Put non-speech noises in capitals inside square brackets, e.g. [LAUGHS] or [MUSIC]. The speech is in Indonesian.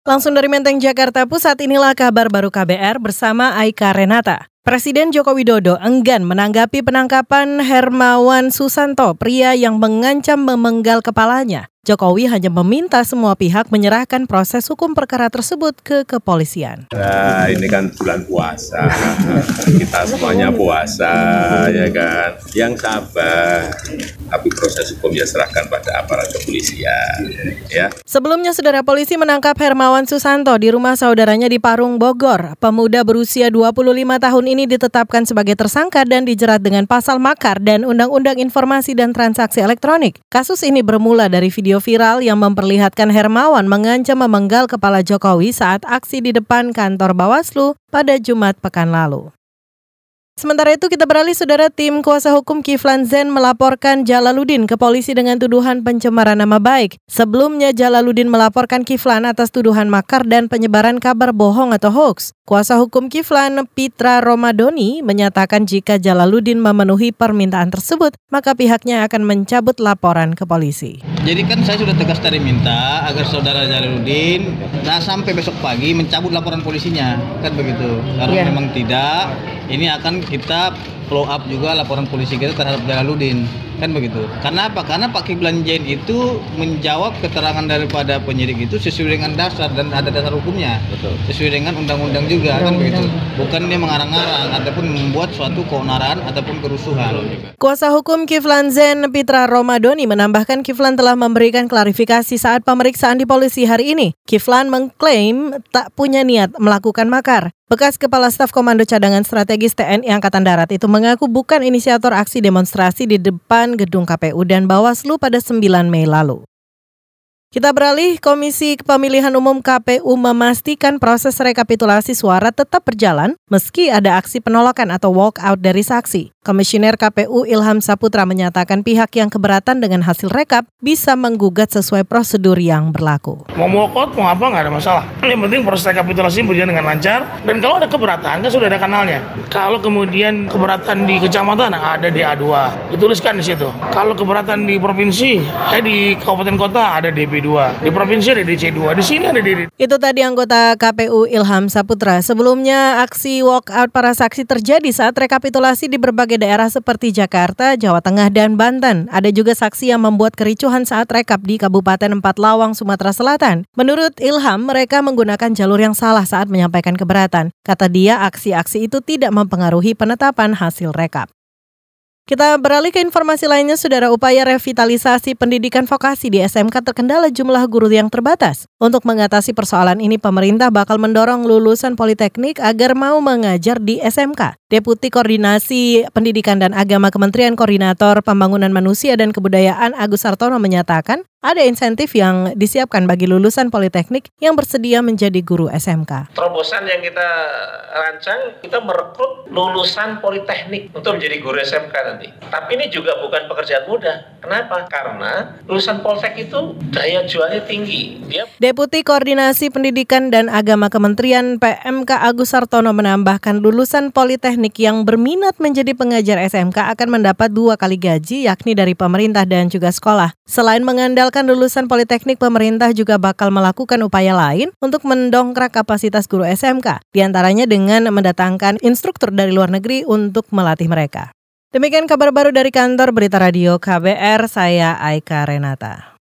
Langsung dari Menteng, Jakarta Pusat, inilah kabar baru KBR bersama Aika Renata. Presiden Joko Widodo enggan menanggapi penangkapan Hermawan Susanto, pria yang mengancam memenggal kepalanya. Jokowi hanya meminta semua pihak menyerahkan proses hukum perkara tersebut ke kepolisian. Nah, ini kan bulan puasa, [LAUGHS] kita semuanya puasa, ya kan. Yang sabar, tapi proses hukum ya serahkan pada aparat kepolisian. Ya. Sebelumnya, saudara polisi menangkap Hermawan Susanto di rumah saudaranya di Parung, Bogor. Pemuda berusia 25 tahun ini ditetapkan sebagai tersangka dan dijerat dengan pasal makar dan Undang-Undang Informasi dan Transaksi Elektronik. Kasus ini bermula dari video video viral yang memperlihatkan Hermawan mengancam memenggal kepala Jokowi saat aksi di depan kantor Bawaslu pada Jumat pekan lalu. Sementara itu kita beralih saudara tim kuasa hukum Kiflan Zen melaporkan Jalaluddin ke polisi dengan tuduhan pencemaran nama baik. Sebelumnya Jalaluddin melaporkan Kiflan atas tuduhan makar dan penyebaran kabar bohong atau hoax. Kuasa hukum Kiflan Pitra Romadoni menyatakan jika Jalaluddin memenuhi permintaan tersebut, maka pihaknya akan mencabut laporan ke polisi. Jadi kan saya sudah tegas tadi minta agar saudara Jalaluddin nah sampai besok pagi mencabut laporan polisinya, kan begitu. Kalau yeah. memang tidak, ini akan kita follow up juga laporan polisi kita terhadap Jalaluddin kan begitu. Karena apa? Karena Pak Kiflan Jain itu menjawab keterangan daripada penyidik itu sesuai dengan dasar dan ada dasar hukumnya. Betul. sesuai dengan undang-undang juga kan begitu. Bukan dia mengarang-arang ataupun membuat suatu keonaran ataupun kerusuhan. Kuasa hukum Kiflan Zen Pitra Romadoni menambahkan Kiflan telah memberikan klarifikasi saat pemeriksaan di polisi hari ini. Kiflan mengklaim tak punya niat melakukan makar Bekas Kepala Staf Komando Cadangan Strategis TNI Angkatan Darat itu mengaku bukan inisiator aksi demonstrasi di depan gedung KPU dan Bawaslu pada 9 Mei lalu. Kita beralih, Komisi Pemilihan Umum KPU memastikan proses rekapitulasi suara tetap berjalan meski ada aksi penolakan atau walkout dari saksi. Komisioner KPU Ilham Saputra menyatakan pihak yang keberatan dengan hasil rekap bisa menggugat sesuai prosedur yang berlaku. Mau walkout, mau apa, nggak ada masalah. Yang penting proses rekapitulasi berjalan dengan lancar. Dan kalau ada keberatan, kan sudah ada kanalnya. Kalau kemudian keberatan di kecamatan, ada DA2. Dituliskan di situ. Kalau keberatan di provinsi, eh di kabupaten kota, ada DB 2 Di provinsi ada DC2, di sini ada di Itu tadi anggota KPU Ilham Saputra. Sebelumnya aksi walkout para saksi terjadi saat rekapitulasi di berbagai daerah seperti Jakarta, Jawa Tengah, dan Banten. Ada juga saksi yang membuat kericuhan saat rekap di Kabupaten Empat Lawang, Sumatera Selatan. Menurut Ilham, mereka menggunakan jalur yang salah saat menyampaikan keberatan. Kata dia, aksi-aksi itu tidak mempengaruhi penetapan hasil rekap. Kita beralih ke informasi lainnya, Saudara. Upaya revitalisasi pendidikan vokasi di SMK terkendala jumlah guru yang terbatas. Untuk mengatasi persoalan ini, pemerintah bakal mendorong lulusan politeknik agar mau mengajar di SMK. Deputi Koordinasi Pendidikan dan Agama Kementerian Koordinator Pembangunan Manusia dan Kebudayaan Agus Sartono menyatakan, ada insentif yang disiapkan bagi lulusan politeknik yang bersedia menjadi guru SMK. Terobosan yang kita rancang, kita merekrut lulusan politeknik untuk menjadi guru SMK nanti. Tapi ini juga bukan pekerjaan mudah. Kenapa? Karena lulusan politeknik itu daya jualnya tinggi. Dia... Deputi Koordinasi Pendidikan dan Agama Kementerian PMK Agus Sartono menambahkan lulusan politeknik yang berminat menjadi pengajar SMK akan mendapat dua kali gaji yakni dari pemerintah dan juga sekolah. Selain mengandalkan Mengandalkan lulusan politeknik, pemerintah juga bakal melakukan upaya lain untuk mendongkrak kapasitas guru SMK, di antaranya dengan mendatangkan instruktur dari luar negeri untuk melatih mereka. Demikian kabar baru dari kantor Berita Radio KBR, saya Aika Renata.